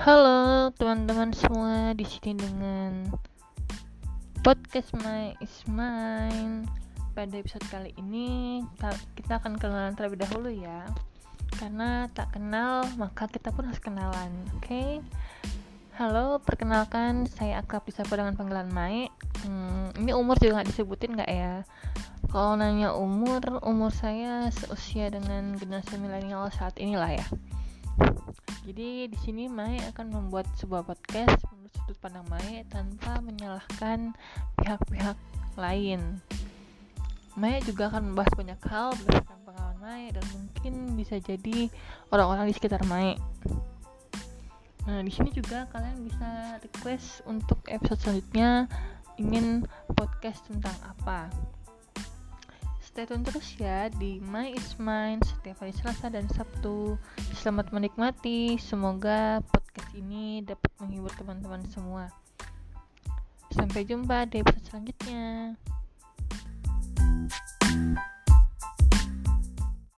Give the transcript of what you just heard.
Halo teman-teman semua di sini dengan podcast My is Mine. Pada episode kali ini kita akan kenalan terlebih dahulu ya. Karena tak kenal maka kita pun harus kenalan, oke? Okay? Halo, perkenalkan saya akrab disapa dengan panggilan Mai. Hmm, ini umur juga nggak disebutin nggak ya? Kalau nanya umur, umur saya seusia dengan generasi milenial saat inilah ya. Jadi di sini Mai akan membuat sebuah podcast menurut sudut pandang Mai tanpa menyalahkan pihak-pihak lain. Mai juga akan membahas banyak hal berdasarkan pengalaman Mai dan mungkin bisa jadi orang-orang di sekitar Mai. Nah, di sini juga kalian bisa request untuk episode selanjutnya ingin podcast tentang apa. Stay tune terus ya di My Is Mine setiap hari Selasa dan Sabtu. Selamat menikmati. Semoga podcast ini dapat menghibur teman-teman semua. Sampai jumpa di episode selanjutnya.